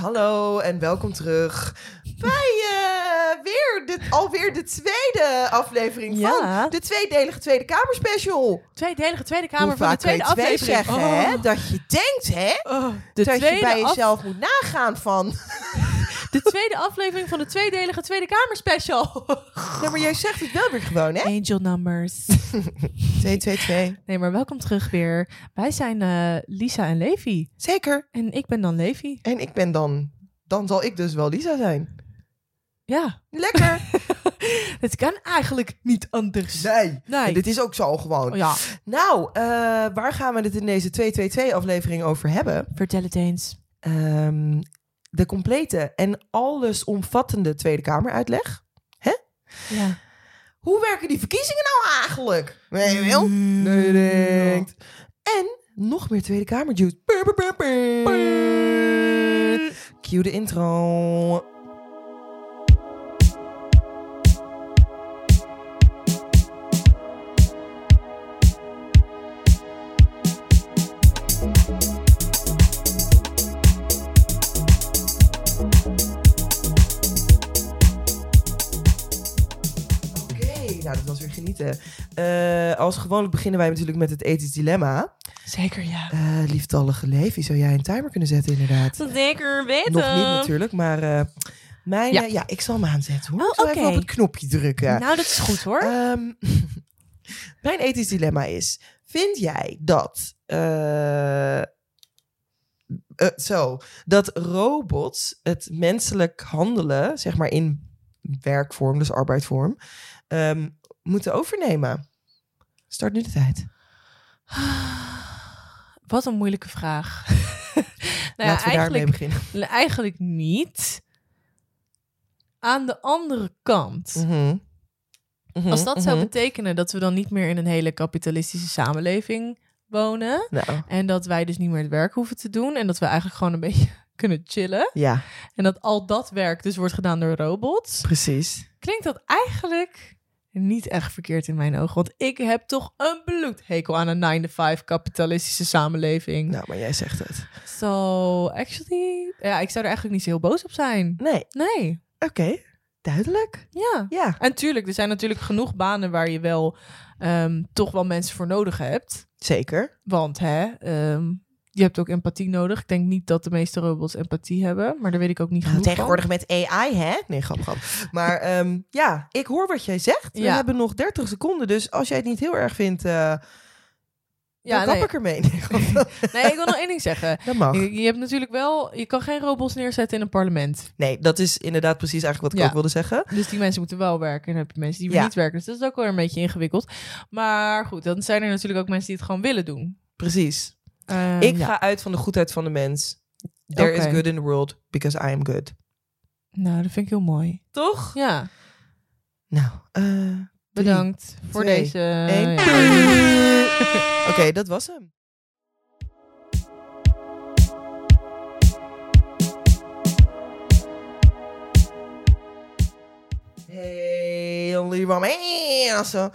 Hallo en welkom terug bij eh, weer dit, alweer de tweede aflevering van de tweedelige Tweede Kamer special. Tweedelige Tweede Kamer Hoe van de tweede twee aflevering. zeggen, Oh. hè? Dat je denkt, hè? Oh, de, dat tweede je bij af- jezelf moet nagaan van... de tweede aflevering van de tweedelige Tweede Kamer special. Nee, maar jij zegt het wel weer gewoon, hè? Angel numbers. 222. Nee, maar welkom terug weer. Wij zijn eh, Lisa en Levi. Zeker. En ik ben dan Levi. En ik ben dan... Dan zal ik dus wel Lisa zijn. Ja, Lekker. het kan eigenlijk niet anders. Nee. Nee. En dit is ook zo gewoon. Oh, ja, Nou, eh, waar gaan we het in deze 222-aflevering over hebben? vertel het eens. Ehm, de complete en allesomvattende Tweede Kameruitleg. Ja. Hoe werken die verkiezingen nou eigenlijk? Nee, je wel? Nee, denkt. En nog meer Tweede Kamerjuice. Cue de intro. Eh, als gewoonlijk beginnen wij natuurlijk met het ethisch dilemma. Zeker, ja. Eh lieftallige Levi, zou jij een timer kunnen zetten inderdaad? Zeker weten. Nog niet natuurlijk, maar eh, mijn, Ja. ik zal hem aanzetten hoor. Oh, ik zal even op het knopje drukken. Nou, dat is goed hoor. Ehm, mijn ethisch dilemma is, vind jij dat... zo, dat robots het menselijk handelen, zeg maar in werkvorm, dus arbeidsvorm, ehm, moeten overnemen? Start nu de tijd. Wat een moeilijke vraag. nou ja, Laten we daarmee beginnen. eigenlijk niet. Aan de andere kant, Mhm. Mhm, als dat zou mhm. betekenen dat we dan niet meer in een hele kapitalistische samenleving wonen Nou, en dat wij dus niet meer het werk hoeven te doen en dat we eigenlijk gewoon een beetje kunnen chillen ja, en dat al dat werk dus wordt gedaan door robots, precies. klinkt dat eigenlijk niet echt verkeerd in mijn ogen. Want ik heb toch een bloedhekel aan een 9-to-5 kapitalistische samenleving. Nou, maar jij zegt het. So, actually, ja, ik zou er eigenlijk niet zo heel boos op zijn. Nee, Nee, oké. Duidelijk. ja. Ja. En tuurlijk, er zijn natuurlijk genoeg banen waar je wel ehm, toch wel mensen voor nodig hebt. Zeker. Want hè, ehm, je hebt ook empathie nodig. Ik denk niet dat de meeste robots empathie hebben, maar daar weet ik ook niet Nou, genoeg tegenwoordig met AI, hè? Nee, grap, grap. Maar ehm, ja, ik hoor wat jij zegt. We hebben nog 30 seconden, dus als jij het niet heel erg vindt, eh Ja, dan kap nee. ik ermee. Nee, ik wil nog één ding zeggen. dat mag. Je, je hebt natuurlijk wel, je kan geen robots neerzetten in een parlement. Nee, dat is inderdaad precies eigenlijk wat ik Ja. ook wilde zeggen. Dus die mensen moeten wel werken. En dan heb je mensen die Ja. niet werken. Dus dat is ook wel een beetje ingewikkeld. Maar goed, dan zijn er natuurlijk ook mensen die het gewoon willen doen. Precies. Ehm, ik ja. ga uit van de goedheid van de mens. There is good in the world because I am good. Nou, dat vind ik heel mooi. Toch? Ja, Nou, eh bedankt voor twee, deze. ja. Oké, dat was hem. Hey, lieve mensen.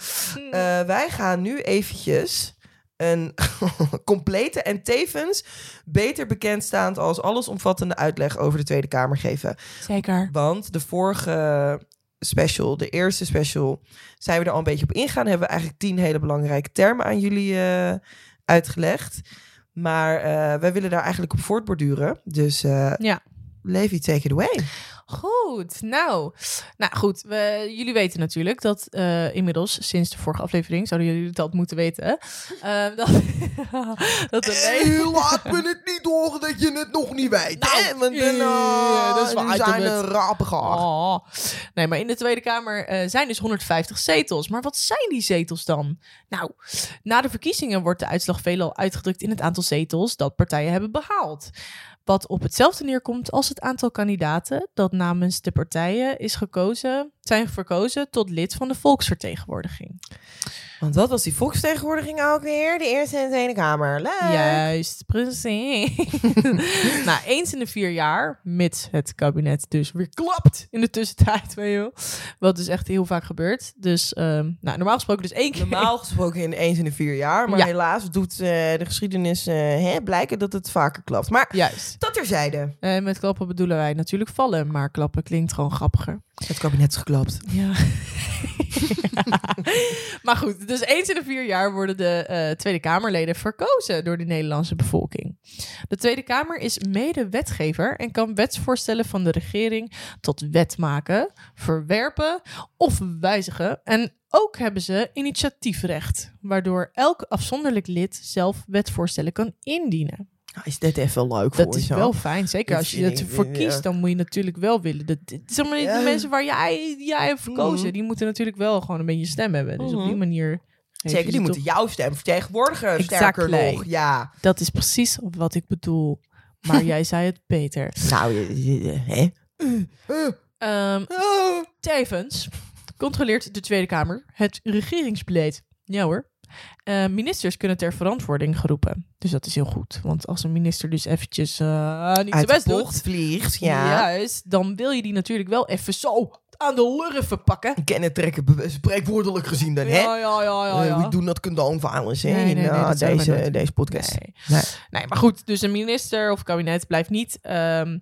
Eh, wij gaan nu eventjes een complete en tevens beter bekendstaand als allesomvattende uitleg over de Tweede Kamer geven. Zeker. Want de vorige special, de eerste special, zijn we er al een beetje op ingegaan. Hebben we eigenlijk tien hele belangrijke termen aan jullie eh, uitgelegd. Maar eh, wij willen daar eigenlijk op voortborduren. Dus eh Ja. Levi, take it away. Goed, nou. Nou goed, we, jullie weten natuurlijk dat eh, inmiddels, sinds de vorige aflevering, zouden jullie al moeten weten, eh, dat, dat le- laat me het niet horen dat je het nog niet weet. Nou, hè? Want dan, eh, dat is waar, nu zijn rapen gehad. Oh. Nee, maar in de Tweede Kamer zijn dus 150 zetels. Maar wat zijn die zetels dan? Nou, na de verkiezingen wordt de uitslag veelal uitgedrukt in het aantal zetels dat partijen hebben behaald. Wat op hetzelfde neerkomt als het aantal kandidaten dat namens de partijen is gekozen zijn verkozen tot lid van de volksvertegenwoordiging. Want wat was die volksvertegenwoordiging ook weer? De Eerste en Tweede Kamer. Leuk. Juist, precies. nou, eens in de vier jaar, mits het kabinet dus weer klapt in de tussentijd, weet je wel. Wat dus echt heel vaak gebeurt. Dus ehm, nou, normaal gesproken dus één keer. Normaal gesproken in eens in de vier jaar. Maar Ja. helaas doet eh, de geschiedenis eh, hè, blijken dat het vaker klapt. Maar Juist. dat terzijde. En Eh, met klappen bedoelen wij natuurlijk vallen, maar klappen klinkt gewoon grappiger. Het kabinet is geklapt. Ja. maar goed, dus eens in de vier jaar worden de eh, Tweede Kamerleden verkozen door de Nederlandse bevolking. De Tweede Kamer is mede-wetgever en kan wetsvoorstellen van de regering tot wet maken, verwerpen of wijzigen. En ook hebben ze initiatiefrecht, waardoor elk afzonderlijk lid zelf wetvoorstellen kan indienen. Nou, is dit even leuk voor Dat je is zo? wel fijn. Zeker Dat als je voor ja. kiest, dan moet je natuurlijk wel willen. Dat, zeg maar, Ja. De mensen waar jij, jij hebt verkozen, Mhm. die moeten natuurlijk wel gewoon een beetje stem hebben. Dus op die Mhm. manier. geven Zeker, ze die moeten toch- jouw stem vertegenwoordigen. Exactly. Sterker nog, ja. Dat is precies wat ik bedoel. Maar jij zei het beter. Nou, hè? Oh. tevens controleert de Tweede Kamer het regeringsbeleid. Ja hoor. Eh, ministers kunnen ter verantwoording geroepen. Dus dat is heel goed. Want als een minister dus eventjes eh, niet Uit best de doet... bocht vliegt, ja. Juist, dan wil je die natuurlijk wel even zo aan de lurven pakken. Kennen trekken, spreekwoordelijk gezien dan, hè? Ja, ja, ja, ja. Eh, ja. we doen dat condoom violence, hè? Nee, in nee, nee, dat zullen we deze, deze podcast. Nee, maar goed, dus een minister of kabinet blijft niet, ehm,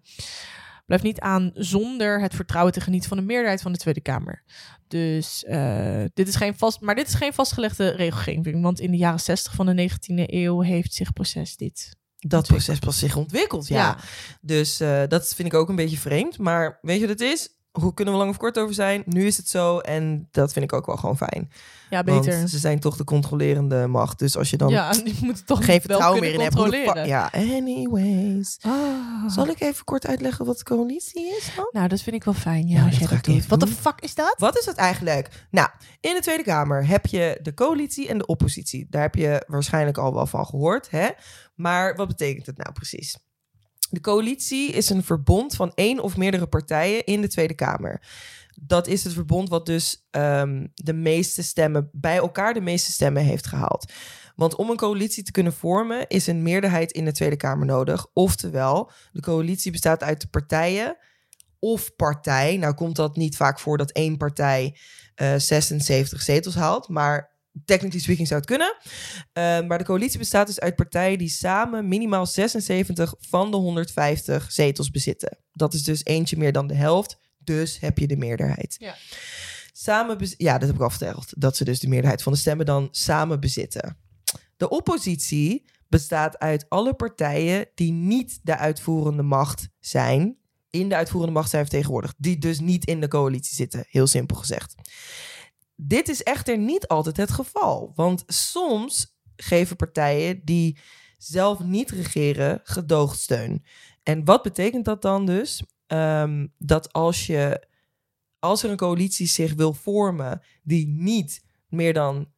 blijft niet aan zonder het vertrouwen te genieten van de meerderheid van de Tweede Kamer. Dus eh, dit is geen vast, maar dit is geen vastgelegde regelgeving, want in de jaren 60 van de 19e eeuw heeft zich proces dit. Dat proces pas zich ontwikkelt, ja. Ja. Dus eh, dat vind ik ook een beetje vreemd. Maar weet je wat het is? Hoe kunnen we lang of kort over zijn? Nu is het zo en dat vind ik ook wel gewoon fijn. Ja, beter. Want ze zijn toch de controlerende macht. Dus als je dan ja, die moeten toch geen vertrouwen meer in hebt. Ja, anyways. Ah. Zal ik even kort uitleggen wat coalitie is dan? Nou, dat vind ik wel fijn. Ja, Ja, als dat jij dat doet. Wat de fuck is dat? Wat is dat eigenlijk? Nou, in de Tweede Kamer heb je de coalitie en de oppositie. Daar heb je waarschijnlijk al wel van gehoord. Hè? Maar wat betekent het nou precies? De coalitie is een verbond van één of meerdere partijen in de Tweede Kamer. Dat is het verbond wat dus ehm, de meeste stemmen, bij elkaar de meeste stemmen heeft gehaald. Want om een coalitie te kunnen vormen is een meerderheid in de Tweede Kamer nodig. Oftewel, de coalitie bestaat uit de partijen of partij. Nou komt dat niet vaak voor dat één partij eh 76 zetels haalt, maar technically speaking zou het kunnen. Eh, maar de coalitie bestaat dus uit partijen die samen minimaal 76 van de 150 zetels bezitten. Dat is dus eentje meer dan de helft, dus heb je de meerderheid. Ja. Samen ja, dat heb ik al verteld. Dat ze dus de meerderheid van de stemmen dan samen bezitten. De oppositie bestaat uit alle partijen die niet de uitvoerende macht zijn. In de uitvoerende macht zijn vertegenwoordigd. Die dus niet in de coalitie zitten. Heel simpel gezegd. Dit is echter niet altijd het geval. Want soms geven partijen die zelf niet regeren gedoogd steun. En wat betekent dat dan dus? Ehm, dat als je als er een coalitie zich wil vormen die niet meer dan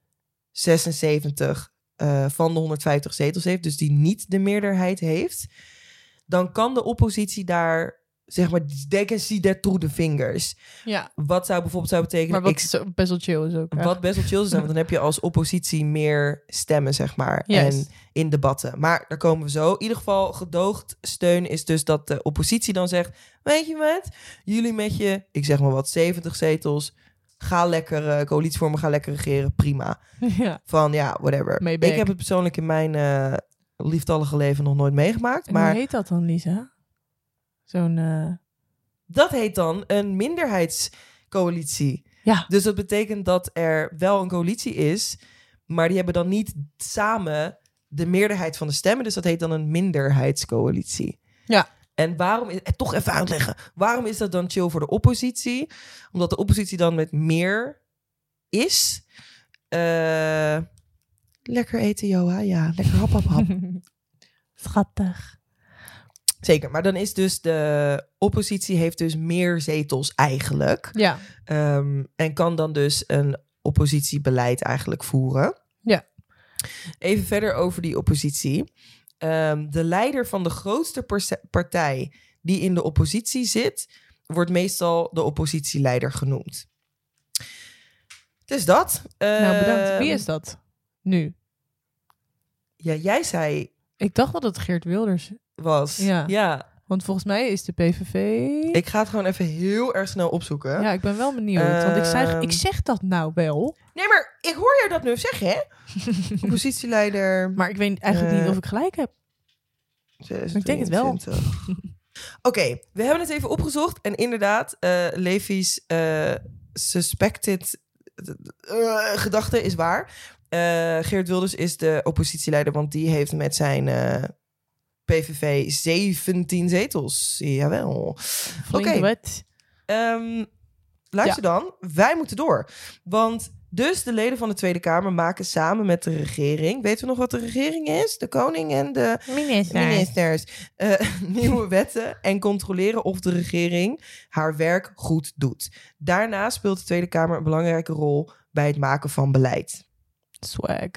76 eh, van de 150 zetels heeft, dus die niet de meerderheid heeft, dan kan de oppositie daar, zeg maar, they can see that through the fingers. Ja, Wat zou bijvoorbeeld zou betekenen... maar wat ik- best wel chill is ook. hè? wat best wel chill zijn, want dan heb je als oppositie meer stemmen, zeg maar. En in debatten. Maar daar komen we zo. In ieder geval, gedoogd steun is dus dat de oppositie dan zegt... Weet je wat? Jullie met je, ik zeg maar wat, 70 zetels... Ga lekker eh, coalitie vormen, ga lekker regeren, prima. ja. Van ja, whatever. Ik heb het persoonlijk in mijn eh, lieftallige leven nog nooit meegemaakt. En Maar Hoe heet dat dan, Lisa? Zo'n... eh, dat heet dan een minderheidscoalitie. Ja. Dus dat betekent dat er wel een coalitie is, maar die hebben dan niet samen de meerderheid van de stemmen. Dus dat heet dan een minderheidscoalitie. Ja. En waarom is eh, toch even uitleggen? Waarom is dat dan chill voor de oppositie? Omdat de oppositie dan met meer is. Eh, lekker eten, Joha. Ja, lekker hap, hap, hap. Schattig. Zeker, maar dan is dus de oppositie heeft dus meer zetels eigenlijk. Ja. Ehm, en kan dan dus een oppositiebeleid eigenlijk voeren. Ja. Even verder over die oppositie. Ehm, de leider van de grootste partij die in de oppositie zit, wordt meestal de oppositieleider genoemd. Is dat. nou, bedankt. Ehm, Wie is dat? Nu. Ja, jij zei Ik dacht dat het Geert Wilders was. Ja. ja. Want volgens mij is de PVV... Ik ga het gewoon even heel erg snel opzoeken. Ja, ik ben wel benieuwd. Want ik zeg, Ehm. ik zeg dat nou wel. Nee, maar ik hoor jou dat nu zeggen, hè? Oppositieleider. Maar ik weet eigenlijk Eh, niet of ik gelijk heb. Ik denk het wel. 2023. Oké, we hebben het even opgezocht. En inderdaad, eh Levi's eh, suspected eh, gedachte is waar. Eh, Geert Wilders is de oppositieleider, want die heeft met zijn eh, PVV 17 zetels. Jawel. Oké. wat. Ehm, luister dan, wij moeten door. Want dus de leden van de Tweede Kamer maken samen met de regering... Weten we nog wat de regering is? De koning en de ministers. eh, nieuwe wetten en controleren of de regering haar werk goed doet. Daarnaast speelt de Tweede Kamer een belangrijke rol bij het maken van beleid. Swag.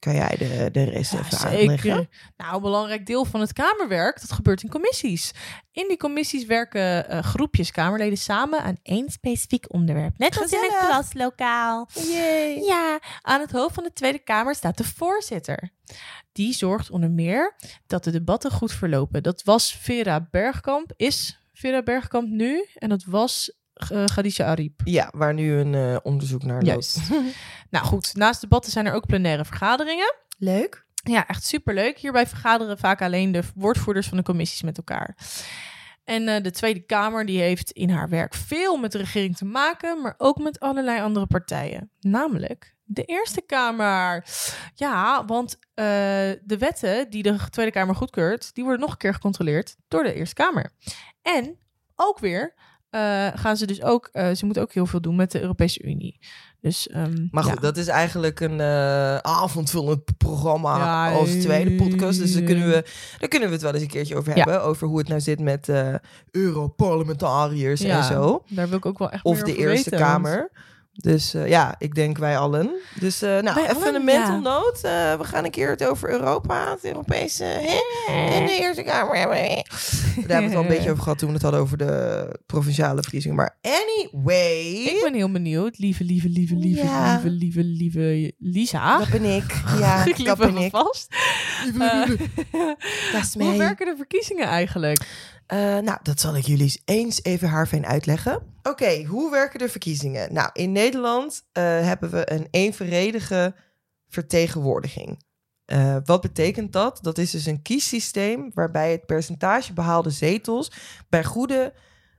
Kan jij de, de rest Ja, even zeker. Nou, een belangrijk deel van het Kamerwerk, dat gebeurt in commissies. In die commissies werken eh, groepjes Kamerleden samen aan één specifiek onderwerp. Net als in een Gezellig. klaslokaal. Yay. Ja, aan het hoofd van de Tweede Kamer staat de voorzitter. Die zorgt onder meer dat de debatten goed verlopen. Dat was Vera Bergkamp, is Vera Bergkamp nu. En dat was uh, Khadija Ariep. Ja, waar nu een eh, onderzoek naar loopt. Juist. nou goed, naast debatten zijn er ook plenaire vergaderingen. Leuk. Ja, echt superleuk. Hierbij vergaderen vaak alleen de woordvoerders van de commissies met elkaar. En uh, de Tweede Kamer die heeft in haar werk veel met de regering te maken, maar ook met allerlei andere partijen. Namelijk de Eerste Kamer. Ja, want uh, de wetten die de Tweede Kamer goedkeurt, die worden nog een keer gecontroleerd door de Eerste Kamer. En ook weer uh, gaan ze dus ook, uh, ze moeten ook heel veel doen met de Europese Unie. Dus, um, maar goed, ja. dat is eigenlijk een uh, avondvullend programma Ja, als tweede podcast. Dus daar kunnen, eh, we, daar kunnen we het wel eens een keertje over hebben. Ja. Over hoe het nou zit met Europarlementariërs en zo. Daar wil ik ook wel echt Of de Eerste weten, Kamer. Want... Dus uh, ja, ik denk wij allen. Dus uh, nou, Wij even een mental ja. note. Uh, we gaan een keer het over Europa, het Europese en de Eerste Kamer hebben. Daar hebben we het al een beetje over gehad toen we het hadden over de provinciale verkiezingen. Maar anyway. Ik ben heel benieuwd. Lieve, lieve, lieve, lieve, Ja. lieve, lieve, lieve Lisa. Dat ben ik. Ja, ik dat ben ik. vast. Eh. Dat is Hoe werken de verkiezingen eigenlijk? Nou, dat zal ik jullie eens even haarfijn uitleggen. Oké, hoe werken de verkiezingen? Nou, in Nederland uh, hebben we een evenredige vertegenwoordiging. Uh, wat betekent dat? Dat is dus een kiessysteem waarbij het percentage behaalde zetels bij goede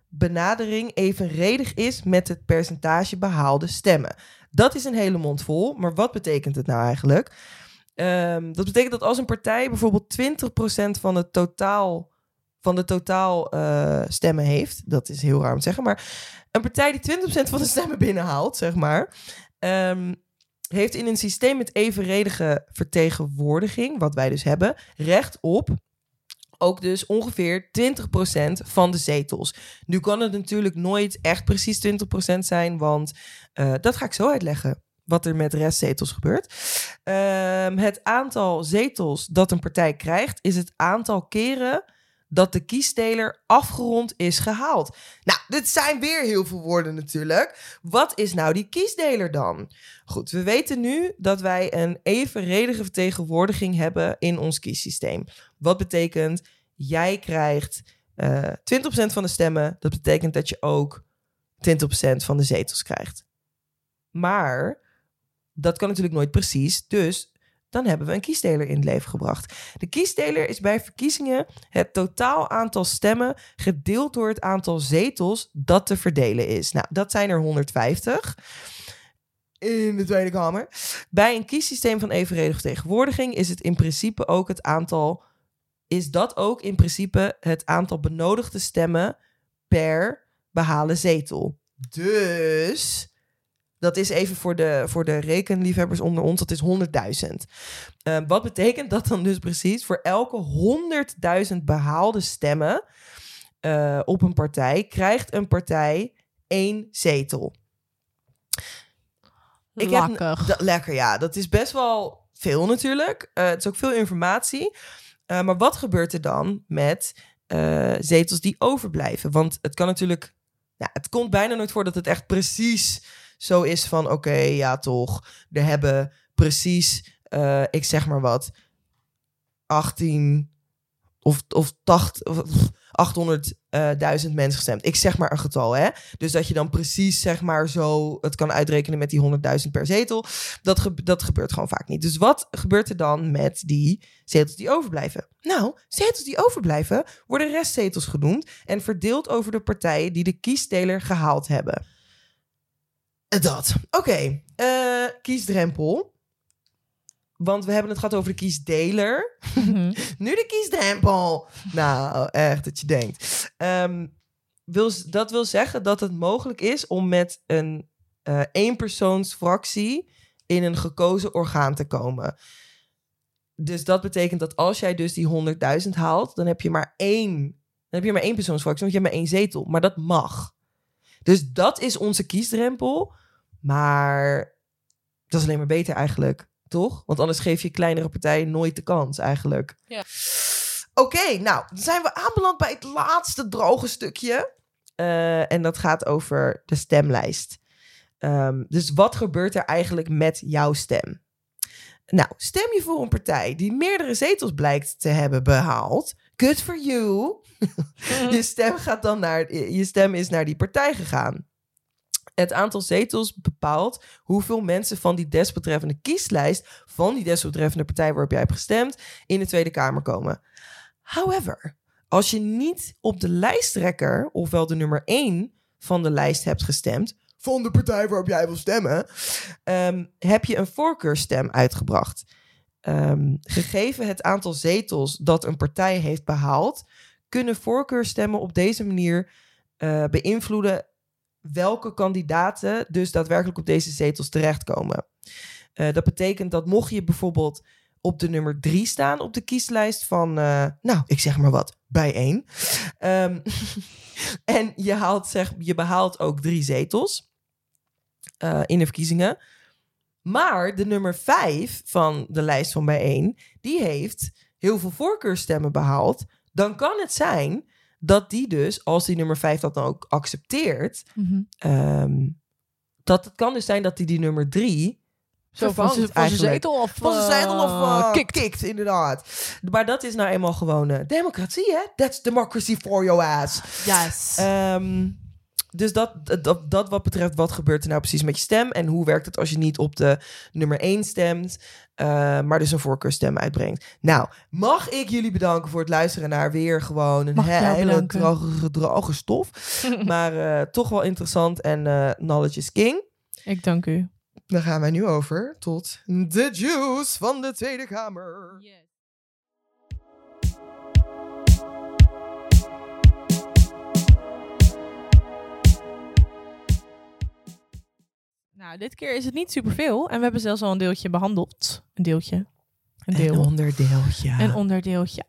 benadering evenredig is met het percentage behaalde stemmen. Dat is een hele mond vol, maar wat betekent het nou eigenlijk? Um, dat betekent dat als een partij bijvoorbeeld 20% van het totaal van de totaal uh, stemmen heeft. Dat is heel raar om te zeggen. Maar een partij die 20% van de stemmen binnenhaalt, zeg maar. Um, heeft in een systeem met evenredige vertegenwoordiging, wat wij dus hebben, recht op ook dus ongeveer 20% van de zetels. Nu kan het natuurlijk nooit echt precies 20% zijn, want uh, dat ga ik zo uitleggen. Wat er met restzetels gebeurt. Um, het aantal zetels dat een partij krijgt, is het aantal keren dat de kiesdeler afgerond is gehaald. Nou, dit zijn weer heel veel woorden natuurlijk. Wat is nou die kiesdeler dan? Goed, we weten nu dat wij een evenredige vertegenwoordiging hebben in ons kiessysteem. Wat betekent, jij krijgt uh, 20% van de stemmen. Dat betekent dat je ook 20% van de zetels krijgt. Maar dat kan natuurlijk nooit precies. Dus dan hebben we een kiesdeler in het leven gebracht. De kiesdeler is bij verkiezingen het totaal aantal stemmen gedeeld door het aantal zetels dat te verdelen is. Nou, dat zijn er 150 in de Tweede Kamer. Bij een kiessysteem van evenredige vertegenwoordiging is het in principe ook het aantal is dat ook in principe het aantal benodigde stemmen per behalen zetel. Dus dat is even voor de, voor de rekenliefhebbers onder ons, dat is 100.000. Uh, wat betekent dat dan dus precies? Voor elke 100.000 behaalde stemmen uh, op een partij, krijgt een partij één zetel. Ik lekker. Heb, lekker, ja. Dat is best wel veel natuurlijk. Uh, het is ook veel informatie. Maar wat gebeurt er dan met zetels die overblijven? Want het kan natuurlijk... Ja, het komt bijna nooit voor dat het echt precies zo is van, oké, ja toch, er hebben precies, eh, ik zeg maar wat, 18 of, of 80, of 800.000 mensen gestemd. Ik zeg maar een getal, hè? Dus dat je dan precies, zeg maar, zo het kan uitrekenen met die 100.000 per zetel. Dat, ge- dat gebeurt gewoon vaak niet. Dus wat gebeurt er dan met die zetels die overblijven? Nou, zetels die overblijven worden restzetels genoemd en verdeeld over de partijen die de kiesdeler gehaald hebben. Dat. Oké, eh, kiesdrempel. Want we hebben het gehad over de kiesdeler. Mhm. Nu de kiesdrempel. Nou, echt dat je denkt. Ehm, wil, dat wil zeggen dat het mogelijk is om met een eh eenpersoonsfractie in een gekozen orgaan te komen. Dus dat betekent dat als jij dus die 100.000 haalt, dan heb je maar één, dan heb je maar één persoonsfractie, want je hebt maar één zetel. Maar dat mag. Dus dat is onze kiesdrempel. Maar dat is alleen maar beter eigenlijk, toch? Want anders geef je kleinere partijen nooit de kans eigenlijk. Ja. Oké, nou, dan zijn we aanbeland bij het laatste droge stukje. Eh, en dat gaat over de stemlijst. Ehm, dus wat gebeurt er eigenlijk met jouw stem? Nou, stem je voor een partij die meerdere zetels blijkt te hebben behaald. Good for you. je stem gaat dan naar. Je stem is naar die partij gegaan. Het aantal zetels bepaalt hoeveel mensen van die desbetreffende kieslijst van die desbetreffende partij waarop jij hebt gestemd in de Tweede Kamer komen. However, als je niet op de lijsttrekker, ofwel de nummer 1 van de lijst hebt gestemd, van de partij waarop jij wil stemmen, ehm, heb je een voorkeurstem uitgebracht. Ehm, gegeven het aantal zetels dat een partij heeft behaald, kunnen voorkeurstemmen op deze manier eh, beïnvloeden welke kandidaten dus daadwerkelijk op deze zetels terechtkomen. Eh, dat betekent dat mocht je bijvoorbeeld op de nummer drie staan op de kieslijst van, eh, nou, ik zeg maar wat, bij één. Ehm, en je, haalt, zeg, je behaalt ook drie zetels eh, in de verkiezingen. Maar de nummer vijf van de lijst van bijeen, die heeft heel veel voorkeurstemmen behaald. Dan kan het zijn dat die dus, als die nummer vijf dat dan ook accepteert, Mhm. ehm, dat het kan dus zijn dat die die nummer drie Zo van zijn van zijn eigenlijk. zetel of Van zijn zetel of uh, kikt. kikt. inderdaad. Maar dat is nou eenmaal gewoon eh, democratie, hè? That's democracy for your ass. Yes. Ehm, dus dat, dat, dat wat betreft wat gebeurt er nou precies met je stem... en hoe werkt het als je niet op de nummer 1 stemt... eh, maar dus een voorkeurstem uitbrengt. Nou, mag ik jullie bedanken voor het luisteren naar weer gewoon een hele droge, droge stof. maar eh, toch wel interessant en eh, knowledge is king. Ik dank u. Dan gaan wij nu over tot de juice van de Tweede Kamer. Nou, dit keer is het niet superveel. En we hebben zelfs al een deeltje behandeld. Een deeltje. Een deel. Een onderdeeltje. Een onderdeeltje.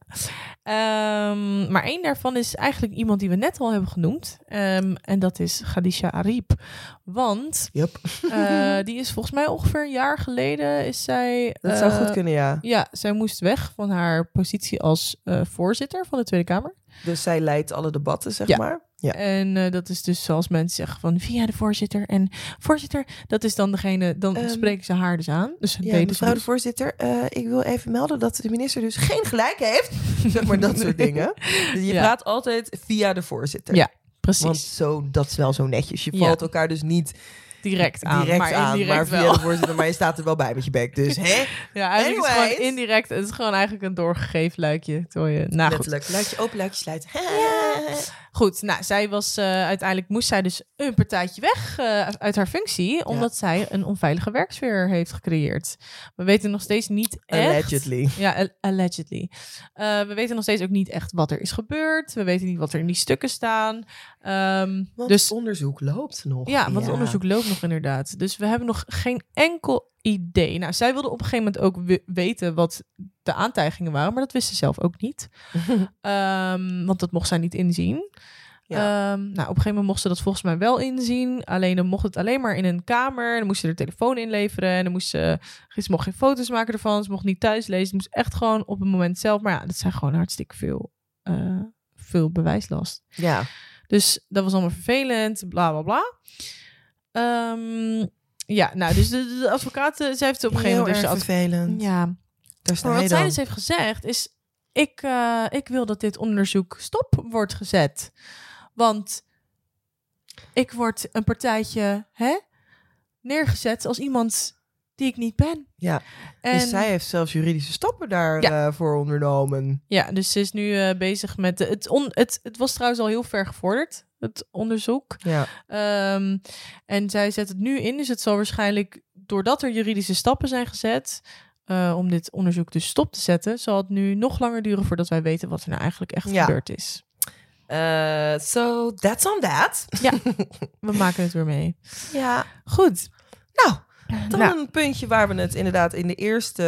Ehm, maar één daarvan is eigenlijk iemand die we net al hebben genoemd. Ehm, en dat is Khadija Ariep. Want Yep. eh, die is volgens mij ongeveer een jaar geleden is zij... Dat zou eh, goed kunnen, ja. Ja, zij moest weg van haar positie als eh, voorzitter van de Tweede Kamer. Dus zij leidt alle debatten, zeg Ja. maar. Ja. En eh, dat is dus zoals mensen zeggen van via de voorzitter. En voorzitter, dat is dan degene, dan Ehm, spreken ze haar dus aan. Dus Ja, mevrouw de dus. voorzitter, eh, ik wil even melden dat de minister dus geen gelijk heeft. zeg maar dat soort dingen. Dus je Ja. praat altijd via de voorzitter. Ja, Precies, Want zo, dat is wel zo netjes. Je valt elkaar dus niet direct aan. direct maar aan, indirect maar via wel. de voorzitter. Maar je staat er wel bij met je bek. Dus hè? Ja, eigenlijk is het Anyways. gewoon indirect. Het is gewoon eigenlijk een doorgegeven luikje. Terwijl je, nou goed. Letterlijk. Luikje open, luikje sluiten. Goed, nou, zij was eh, uiteindelijk moest zij dus een partijtje weg eh, uit haar functie, omdat zij een onveilige werksfeer heeft gecreëerd. We weten nog steeds niet echt. Allegedly. Ja, al- allegedly. Eh, we weten nog steeds ook niet echt wat er is gebeurd. We weten niet wat er in die stukken staan. Ehm, Want dus het onderzoek loopt nog. ja, want het onderzoek loopt nog inderdaad. Dus we hebben nog geen enkel idee. Nou, zij wilde op een gegeven moment ook we- weten wat de aantijgingen waren, maar dat wist ze zelf ook niet. Ehm, want dat mocht zij niet inzien. Ja. Ehm, nou, op een gegeven moment mocht ze dat volgens mij wel inzien. Alleen dan mocht het alleen maar in een kamer. Dan moest ze er telefoon inleveren. En dan moest ze, ze mocht geen foto's maken ervan. Ze mocht niet thuis lezen. Ze moest echt gewoon op het moment zelf. Maar ja, dat zijn gewoon hartstikke veel, eh, veel bewijslast. ja. Dus dat was allemaal vervelend, bla bla bla. Ehm, ja, nou, dus de, de advocaat, eh, zij heeft op een gegeven moment... dus erg vervelend. ja, Daar sta maar wat zij dus heeft gezegd is... Ik, eh, ik wil dat dit onderzoek stop wordt gezet. Want ik word een partijtje hè, neergezet als iemand die ik niet ben. Ja, En, Dus zij heeft zelfs juridische stappen daarvoor Ja. voor ondernomen. Ja, dus ze is nu eh, bezig met... De, het, on, het, het was trouwens al heel ver gevorderd, het onderzoek. Ja. Ehm, en zij zet het nu in, dus het zal waarschijnlijk... Doordat er juridische stappen zijn gezet... eh, om dit onderzoek dus stop te zetten... zal het nu nog langer duren voordat wij weten... wat er nou eigenlijk echt Ja. gebeurd is. Eh, so, that's on that. We maken het weer mee. Ja. Goed. Nou, dan Nou, een puntje waar we het inderdaad in de eerste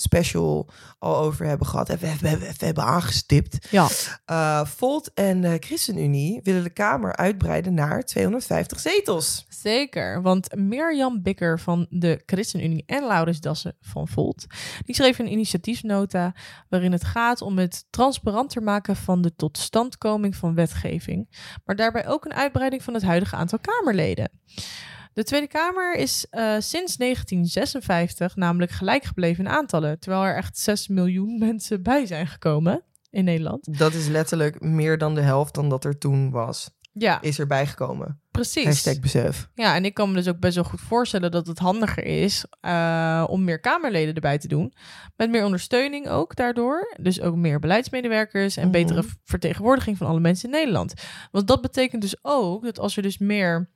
special al over hebben gehad. En we, we, we, we hebben aangestipt. ja. Eh, Volt en de ChristenUnie willen de Kamer uitbreiden naar 250 zetels. Zeker, want Mirjam Bikker van de ChristenUnie en Laurens Dassen van Volt, die schreef een initiatiefnota waarin het gaat om het transparanter maken van de totstandkoming van wetgeving, maar daarbij ook een uitbreiding van het huidige aantal Kamerleden. De Tweede Kamer is eh, sinds 1956 namelijk gelijk gebleven in aantallen, terwijl er echt 6 miljoen mensen bij zijn gekomen in Nederland. Dat is letterlijk meer dan de helft dan dat er toen was. Ja, Is erbij gekomen. precies. Hashtag besef. Ja, en ik kan me dus ook best wel goed voorstellen dat het handiger is eh, om meer Kamerleden erbij te doen. Met meer ondersteuning ook daardoor. Dus ook meer beleidsmedewerkers en Mhm. betere vertegenwoordiging van alle mensen in Nederland. Want dat betekent dus ook dat als er dus meer,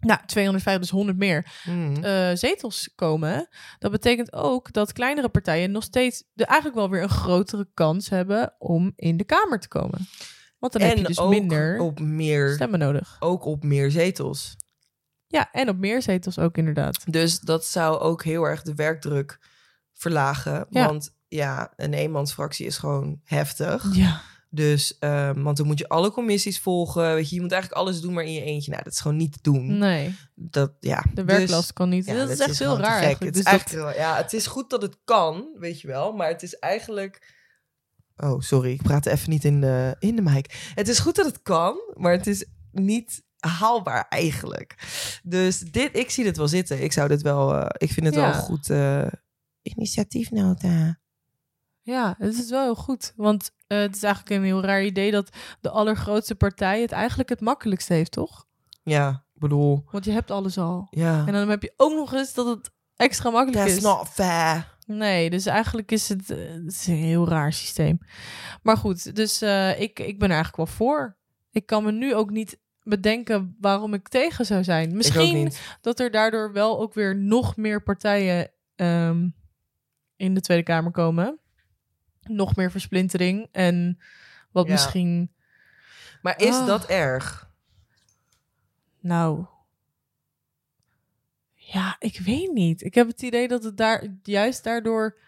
nou 250, dus 100 meer Hmm. eh, zetels komen, dat betekent ook dat kleinere partijen nog steeds de, eigenlijk wel weer een grotere kans hebben om in de Kamer te komen. Want dan heb je dus ook minder op meer, stemmen nodig. ook op meer zetels. Ja, en op meer zetels ook inderdaad. Dus dat zou ook heel erg de werkdruk verlagen. Ja. Want ja, een eenmansfractie is gewoon heftig. Ja. Dus, ehm, want dan moet je alle commissies volgen. Weet je, je moet eigenlijk alles doen, maar in je eentje. Nou, dat is gewoon niet te doen. Nee, Dat, ja. de Dus- werklast kan niet. ja, dat is echt heel raar eigenlijk. Het is, Dus dat- eigenlijk wel- ja, het is goed dat het kan, weet je wel. Maar het is eigenlijk... Oh, sorry. Ik praat even niet in de, in de mic. Het is goed dat het kan, maar het is niet haalbaar eigenlijk. Dus dit, ik zie dit wel zitten. Ik zou dit wel... eh, ik vind het Ja. wel een goed eh, initiatiefnota. Ja, het is wel heel goed. Want eh, het is eigenlijk een heel raar idee dat de allergrootste partij het eigenlijk het makkelijkste heeft, toch? Ja, ik bedoel... Want je hebt alles al. Ja. En dan heb je ook nog eens dat het extra makkelijk That's is. not fair. Nee, dus eigenlijk is het, eh, het is een heel raar systeem. Maar goed, dus eh, ik, ik ben er eigenlijk wel voor. Ik kan me nu ook niet bedenken waarom ik tegen zou zijn. Misschien dat er daardoor wel ook weer nog meer partijen ehm, in de Tweede Kamer komen. Nog meer versplintering en wat Ja. misschien, Maar is Ah. dat erg? nou, ja, ik weet niet. Ik heb het idee dat het daar juist daardoor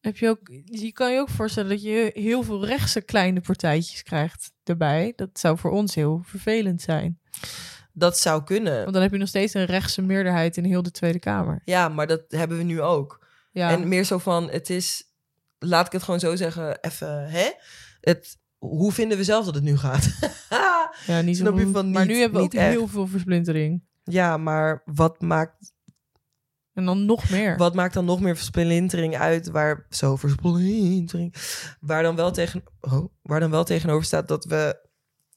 heb je ook, je kan je ook voorstellen dat je heel veel rechtse kleine partijtjes krijgt erbij. Dat zou voor ons heel vervelend zijn. Dat zou kunnen. Want dan heb je nog steeds een rechtse meerderheid in heel de Tweede Kamer. Ja, maar dat hebben we nu ook. Ja, En meer zo van, het is, laat ik het gewoon zo zeggen, even, hè? Het, hoe vinden we zelf dat het nu gaat? ja niet zo snap je Maar nu hebben we ook echt. heel veel versplintering. ja, maar wat maakt, En dan nog meer. wat maakt dan nog meer versplintering uit? Waar, zo, versplintering. Waar dan, wel tegen, oh, waar dan wel tegenover staat dat we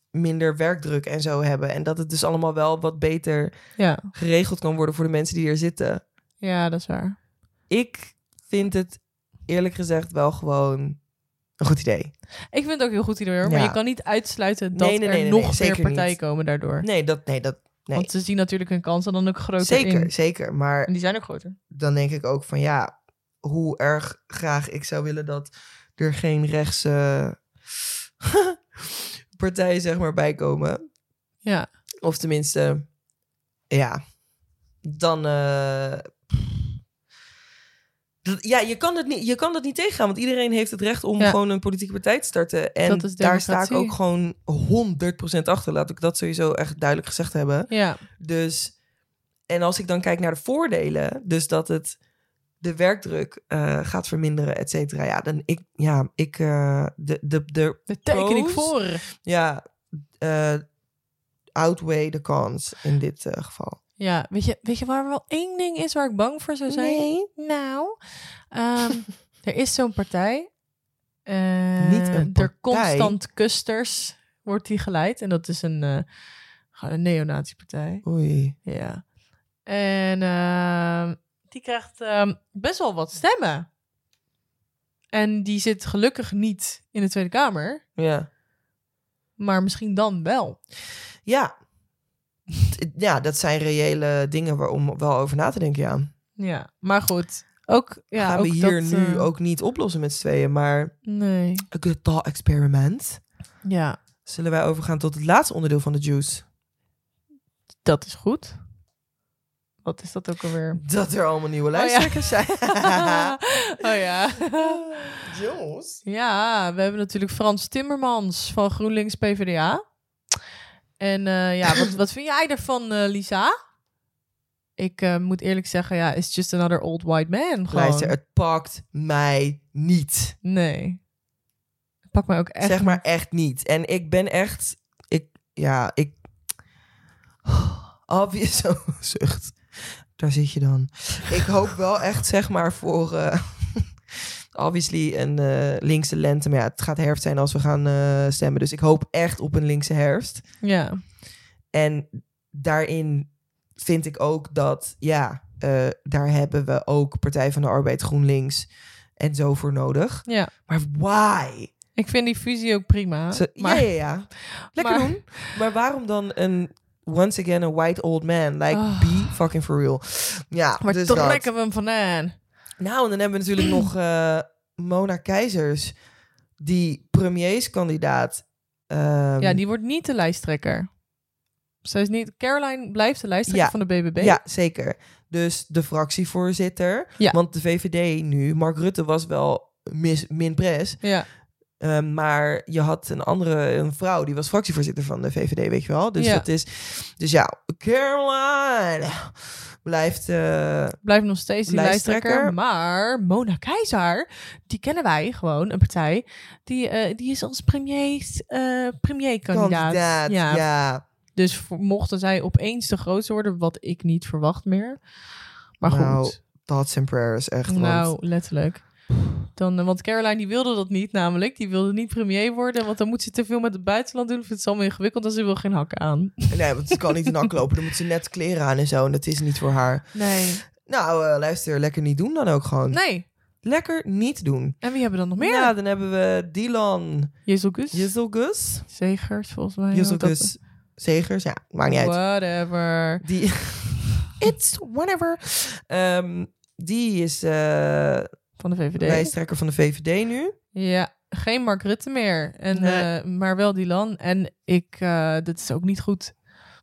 minder werkdruk en zo hebben. En dat het dus allemaal wel wat beter Ja. geregeld kan worden voor de mensen die hier zitten. ja, dat is waar. Ik vind het eerlijk gezegd wel gewoon een goed idee. Ik vind het ook een heel goed idee hoor. Maar Ja. je kan niet uitsluiten dat Nee, nee, er nee, nee, nog meer zeker partijen niet. komen daardoor. Nee, dat, nee, dat, nee. Want ze zien natuurlijk hun kansen dan ook groter zeker, in. zeker. Maar En die zijn ook groter. dan denk ik ook van ja, hoe erg graag ik zou willen dat er geen rechtse partijen zeg maar bij komen. Ja. Of tenminste, ja, dan. eh, dat- ja, je kan, het niet, je kan dat niet tegengaan, want iedereen heeft het recht om Ja. gewoon een politieke partij te starten. En Dat daar sta ik ook gewoon 100% achter. Laat ik dat sowieso echt duidelijk gezegd hebben. Ja. Dus, en als ik dan kijk naar de voordelen, dus dat het de werkdruk eh, gaat verminderen, et cetera. Ja, dan ik, ja, ik, eh, de, de, de, Daar teken ik voor. ja, eh, outweigh the cons in dit geval. Ja, weet je, weet je waar wel één ding is waar ik bang voor zou zijn? Nee. Nou, ehm, er is zo'n partij. eh, Niet een partij. constant kusters wordt die geleid. En dat is een, gewoon een neonazi-partij. Oei. Ja. En ehm, die krijgt ehm, best wel wat stemmen. En die zit gelukkig niet in de Tweede Kamer. Ja. Maar misschien dan wel. Ja. Ja, dat zijn reële dingen waar- om wel over na te denken, ja. Ja, maar goed. Ook, ja, Gaan we ook hier dat, nu eh, ook niet oplossen met z'n tweeën, maar Nee. good thought experiment. Ja, Zullen wij overgaan tot het laatste onderdeel van de juice? dat is goed. Wat is dat ook alweer? Dat er allemaal nieuwe ja. luisteraars zijn. oh ja. Ja, we hebben natuurlijk Frans Timmermans van GroenLinks PvdA. En eh, ja, wat, wat vind jij ervan, eh, Lisa? Ik eh, moet eerlijk zeggen, ja, it's just another old white man. Gewoon. Luister, het pakt mij niet. Nee. Het pakt mij ook echt. zeg maar echt niet. En ik ben echt... Ik, ja, ik... Obvious zucht. Daar zit je dan. Ik hoop wel echt, zeg maar, voor... obviously een eh, linkse lente. Maar ja, het gaat herfst zijn als we gaan eh, stemmen. Dus ik hoop echt op een linkse herfst. Ja. En daarin vind ik ook dat, ja, eh, daar hebben we ook Partij van de Arbeid, GroenLinks en zo voor nodig. ja. Maar why? Ik vind die fusie ook prima. Ze- maar, Ja, ja, ja. Lekker maar- doen. Maar waarom dan een, once again, a white old man? Like, Ah. be fucking for real. Ja, maar dus trekken dat. we hem vandaan. Nou, en dan hebben we natuurlijk nog eh, Mona Keizers, die premierskandidaat. ehm, Ja, die wordt niet de lijsttrekker. Zij is niet... Caroline blijft de lijsttrekker Ja. van de BBB. Ja, zeker. Dus de fractievoorzitter. Ja. Want de VVD nu, Mark Rutte was wel mis, min pres. Ja. Ehm, maar je had een andere, een vrouw, die was fractievoorzitter van de VVD, weet je wel. Dus Ja. dat is, dus ja, Caroline blijft, eh, Blijft nog steeds die Lijsttrekker. lijsttrekker. Maar Mona Keizer, die kennen wij gewoon, een partij. Die, eh, die is als premier, eh premierkandidaat. kandidaat. Ja. Ja. Dus voor- mochten zij opeens de grootste worden, wat ik niet verwacht meer. Maar Nou, goed, Thoughts and prayers, echt. want- nou, letterlijk. Dan, eh, want Caroline die wilde dat niet namelijk. Die wilde niet premier worden, want dan moet ze te veel met het buitenland doen. Vindt ze allemaal ingewikkeld en ze wil geen hakken aan. Nee, want ze kan niet in nak lopen. Dan moet ze net kleren aan en zo. En dat is niet voor haar. Nee. Nou, eh, luister, lekker niet doen dan ook gewoon. Nee. Lekker niet doen. En wie hebben we dan nog meer? Ja, dan hebben we Dylan Jezelgus. Jezelgus. Zegers, volgens mij. Want dat- Jezelgus Zegers. Ja, maakt niet uit. Whatever. Die... It's whatever. Ehm, die is eh Van de VVD. lijsttrekker van de VVD nu. Ja, geen Mark Rutte meer. En, Nee. eh, maar wel Dylan. En ik, eh dat is ook niet goed.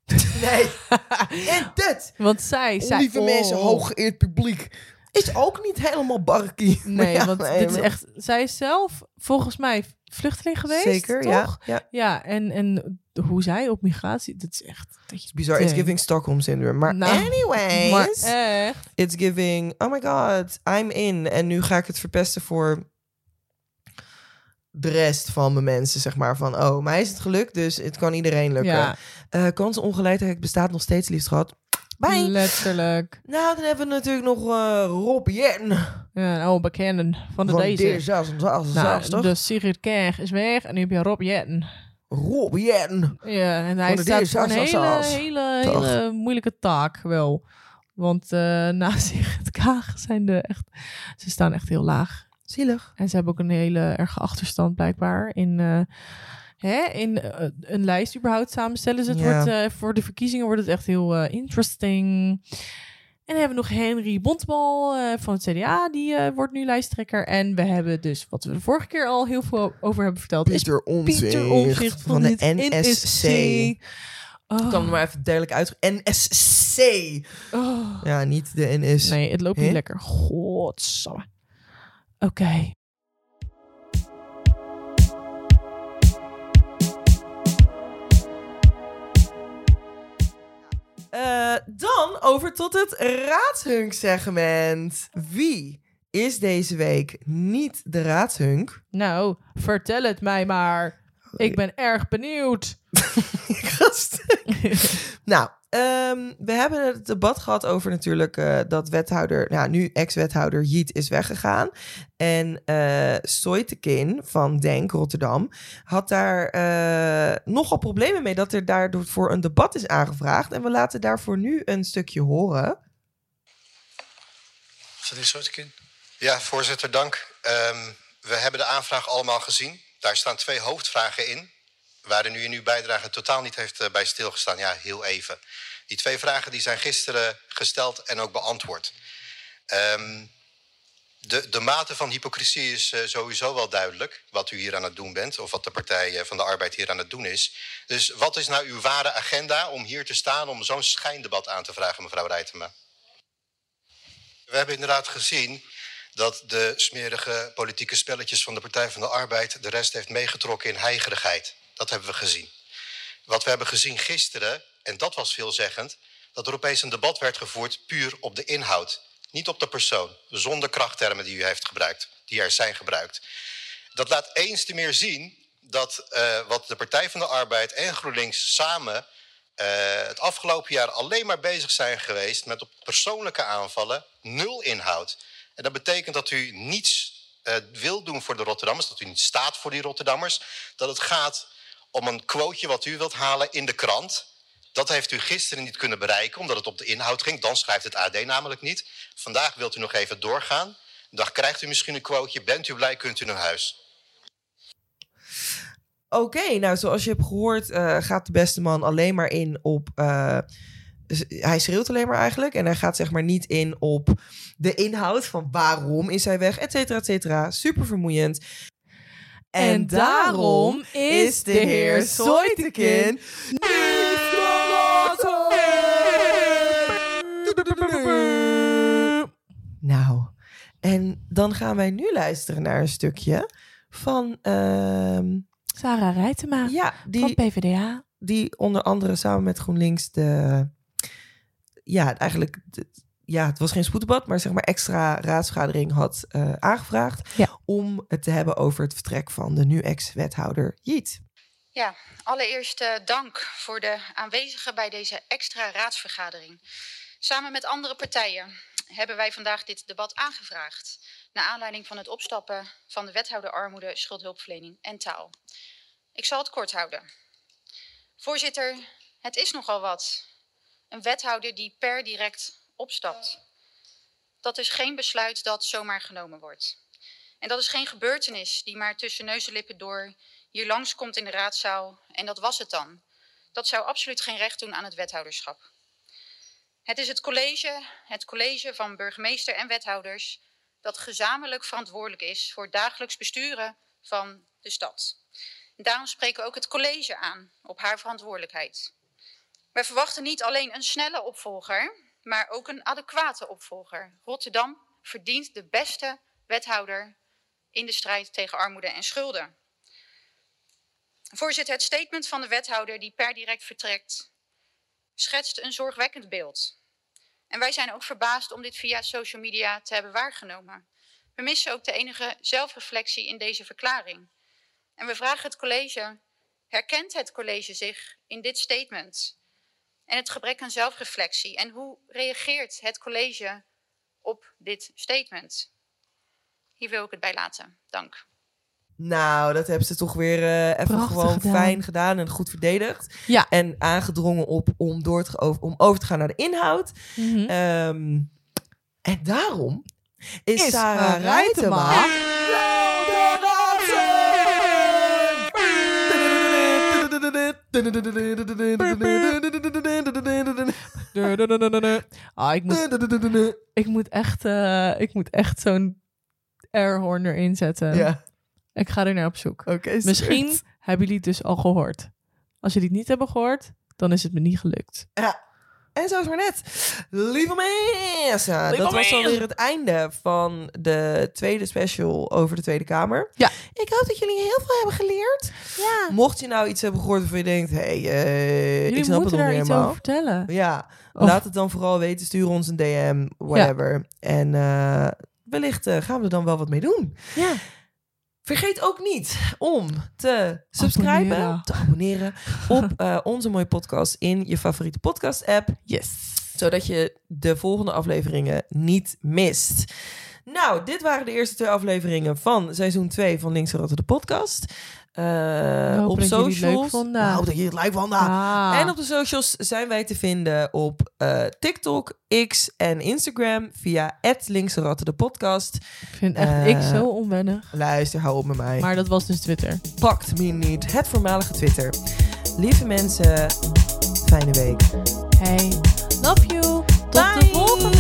Nee. en dit, Want zij, zij... lieve oh. mensen, hooggeëerd publiek, is ook niet helemaal barkie. Nee, Ja, want nee, dit is echt... Zij zelf volgens mij vluchteling geweest, Zeker, toch? ja. ja. Ja, en, en hoe zij op migratie... Dat is echt... Dat je Bizar, it's giving Stockholm syndrome. Maar Nou, anyways, Maar echt... it's giving, oh my god, I'm in. En nu ga ik het verpesten voor de rest van mijn mensen, zeg maar. Van, oh, mij is het gelukt, dus het kan iedereen lukken. Ja, kansenongelijkheid bestaat nog steeds, liefst gehad. Letterlijk. Nou, dan hebben we natuurlijk nog eh Rob Jen Ja, een oude bekende van de van deze. D66. Nou, de Sigrid Kaag is weg en nu heb je Rob Jetten. Rob Jen. Ja, en hij staat voor een D66. hele, hele, hele moeilijke taak wel. Want eh na Sigrid Kaag zijn de echt... Ze staan echt heel laag. Zielig. En ze hebben ook een hele erge achterstand blijkbaar in... eh, Hè, in eh, een lijst überhaupt samenstellen. Dus het Ja. wordt, eh, voor de verkiezingen wordt het echt heel eh, interesting. En dan hebben we nog Henry Bontbal eh, van het CDA. Die eh, wordt nu lijsttrekker. En we hebben dus, wat we de vorige keer al heel veel over hebben verteld... is Pieter Omtzigt van, de NSC. Oh. Ik kan hem maar even duidelijk uit. NSC. Oh. Ja, niet de NS. Nee, het loopt niet lekker. Godsamme. Oké. Eh, dan over tot het raadshunk-segment. Wie is deze week niet de raadshunk? Nou, vertel het mij maar. Ik ben erg benieuwd. Gast. nou, ehm, we hebben het debat gehad over natuurlijk eh, dat wethouder, nou nu ex-wethouder Jiet is weggegaan. En eh Soitekin van Denk Rotterdam had daar eh, nogal problemen mee dat er daardoor voor een debat is aangevraagd. En we laten daarvoor nu een stukje horen. Van die soort kind. Ja, voorzitter, dank. Ehm, we hebben de aanvraag allemaal gezien. Daar staan twee hoofdvragen in, waar u in uw bijdrage totaal niet heeft eh, bij stilgestaan. Ja, heel even. Die twee vragen die zijn gisteren gesteld en ook beantwoord. Ehm, de, de mate van hypocrisie is eh, sowieso wel duidelijk, wat u hier aan het doen bent, of wat de Partij eh, van de Arbeid hier aan het doen is. Dus wat is nou uw ware agenda om hier te staan om zo'n schijndebat aan te vragen, mevrouw Rijtema? We hebben inderdaad gezien dat de smerige politieke spelletjes van de Partij van de Arbeid de rest heeft meegetrokken in heigerigheid. Dat hebben we gezien. Wat we hebben gezien gisteren, en dat was veelzeggend, dat er opeens een debat werd gevoerd puur op de inhoud. Niet op de persoon, zonder krachttermen die u heeft gebruikt, die er zijn gebruikt. Dat laat eens te meer zien dat uh, wat de Partij van de Arbeid en GroenLinks samen uh, het afgelopen jaar alleen maar bezig zijn geweest met op persoonlijke aanvallen, nul inhoud. En dat betekent dat u niets uh, wil doen voor de Rotterdammers, dat u niet staat voor die Rotterdammers. Dat het gaat om een quoteje wat u wilt halen in de krant. Dat heeft u gisteren niet kunnen bereiken, omdat het op de inhoud ging. Dan schrijft het AD namelijk niet. Vandaag wilt u nog even doorgaan. Dan krijgt u misschien een quoteje. Bent u blij, kunt u naar huis. Oké, nou zoals je hebt gehoord uh, gaat de beste man alleen maar in op... Uh, hij schreeuwt alleen maar eigenlijk. En hij gaat zeg maar niet in op de inhoud van waarom is hij weg, et cetera, et cetera. Super vermoeiend. En, daarom is de heer Soitekin Nou, en dan gaan wij nu luisteren naar een stukje van... Uh, Sarah Rijtema ja, die, van PvdA. Die onder andere samen met GroenLinks de... Ja, eigenlijk... De, ja, het was geen spoeddebat, maar zeg maar extra raadsvergadering had uh, aangevraagd ja. om het te hebben over het vertrek van de nu ex-wethouder Jiet. Ja, allereerst uh, dank voor de aanwezigen bij deze extra raadsvergadering. Samen met andere partijen hebben wij vandaag dit debat aangevraagd. Naar aanleiding van het opstappen van de wethouder armoede, schuldhulpverlening en taal. Ik zal het kort houden. Voorzitter, het is nogal wat. Een wethouder die per direct opstapt. Dat is geen besluit dat zomaar genomen wordt. En dat is geen gebeurtenis die maar tussen neus en lippen door hier langskomt in de raadzaal en dat was het dan. Dat zou absoluut geen recht doen aan het wethouderschap. Het is het college, het college van burgemeester en wethouders, dat gezamenlijk verantwoordelijk is voor het dagelijks besturen van de stad. Daarom spreken we ook het college aan op haar verantwoordelijkheid. Wij verwachten niet alleen een snelle opvolger, maar ook een adequate opvolger. Rotterdam verdient de beste wethouder in de strijd tegen armoede en schulden. Voorzitter, het statement van de wethouder die per direct vertrekt schetst een zorgwekkend beeld. En wij zijn ook verbaasd om dit via social media te hebben waargenomen. We missen ook de enige zelfreflectie in deze verklaring. En we vragen het college, herkent het college zich in dit statement? En het gebrek aan zelfreflectie? En hoe reageert het college op dit statement? Hier wil ik het bij laten. Dank. Nou, dat hebben ze toch weer uh, even Prachtig gewoon gedaan. fijn gedaan en goed verdedigd. Ja. En aangedrongen op om, door te, over, om over te gaan naar de inhoud. Mhm. Ehm, en daarom is, Is Sarah Sarah Rijtema... Rijtema Ah, ik, moet, ik moet echt, eh, ik moet echt zo'n airhorn erin zetten. Ja, Ik ga er naar op zoek. oké. is Misschien goed. hebben jullie het dus al gehoord. Als jullie het niet hebben gehoord, dan is het me niet gelukt. En zo is maar net. Lieve mensen, Lieve dat was alweer het einde van de tweede special over de Tweede Kamer. Ja. Ik hoop dat jullie heel veel hebben geleerd. Ja. Mocht je nou iets hebben gehoord waarvan je denkt, hé, hey, eh, ik snap het moeten nog daar niet iets helemaal. over vertellen. Ja, Of- laat het dan vooral weten. Stuur ons een DM, whatever. En eh, wellicht eh, gaan we er dan wel wat mee doen. Ja. Vergeet ook niet om te subscriben, Abonneren. te abonneren op eh, onze mooie podcast in je favoriete podcast app. Yes. Zodat je de volgende afleveringen niet mist. Nou, dit waren de eerste twee afleveringen van seizoen 2 van Links Rotte de podcast. Eh, hopen op dat socials. leuk vonden. Nou, dat je het leuk vonden. Ah. En op de socials zijn wij te vinden op eh, TikTok, X en Instagram via @linksrotte de podcast. Ik vind echt Eh, ik zo onwennig. Luister, hou op met mij. Maar dat was dus Twitter. Pakt me niet. Het voormalige Twitter. Lieve mensen, fijne week. Hey, love you. Tot de volgende.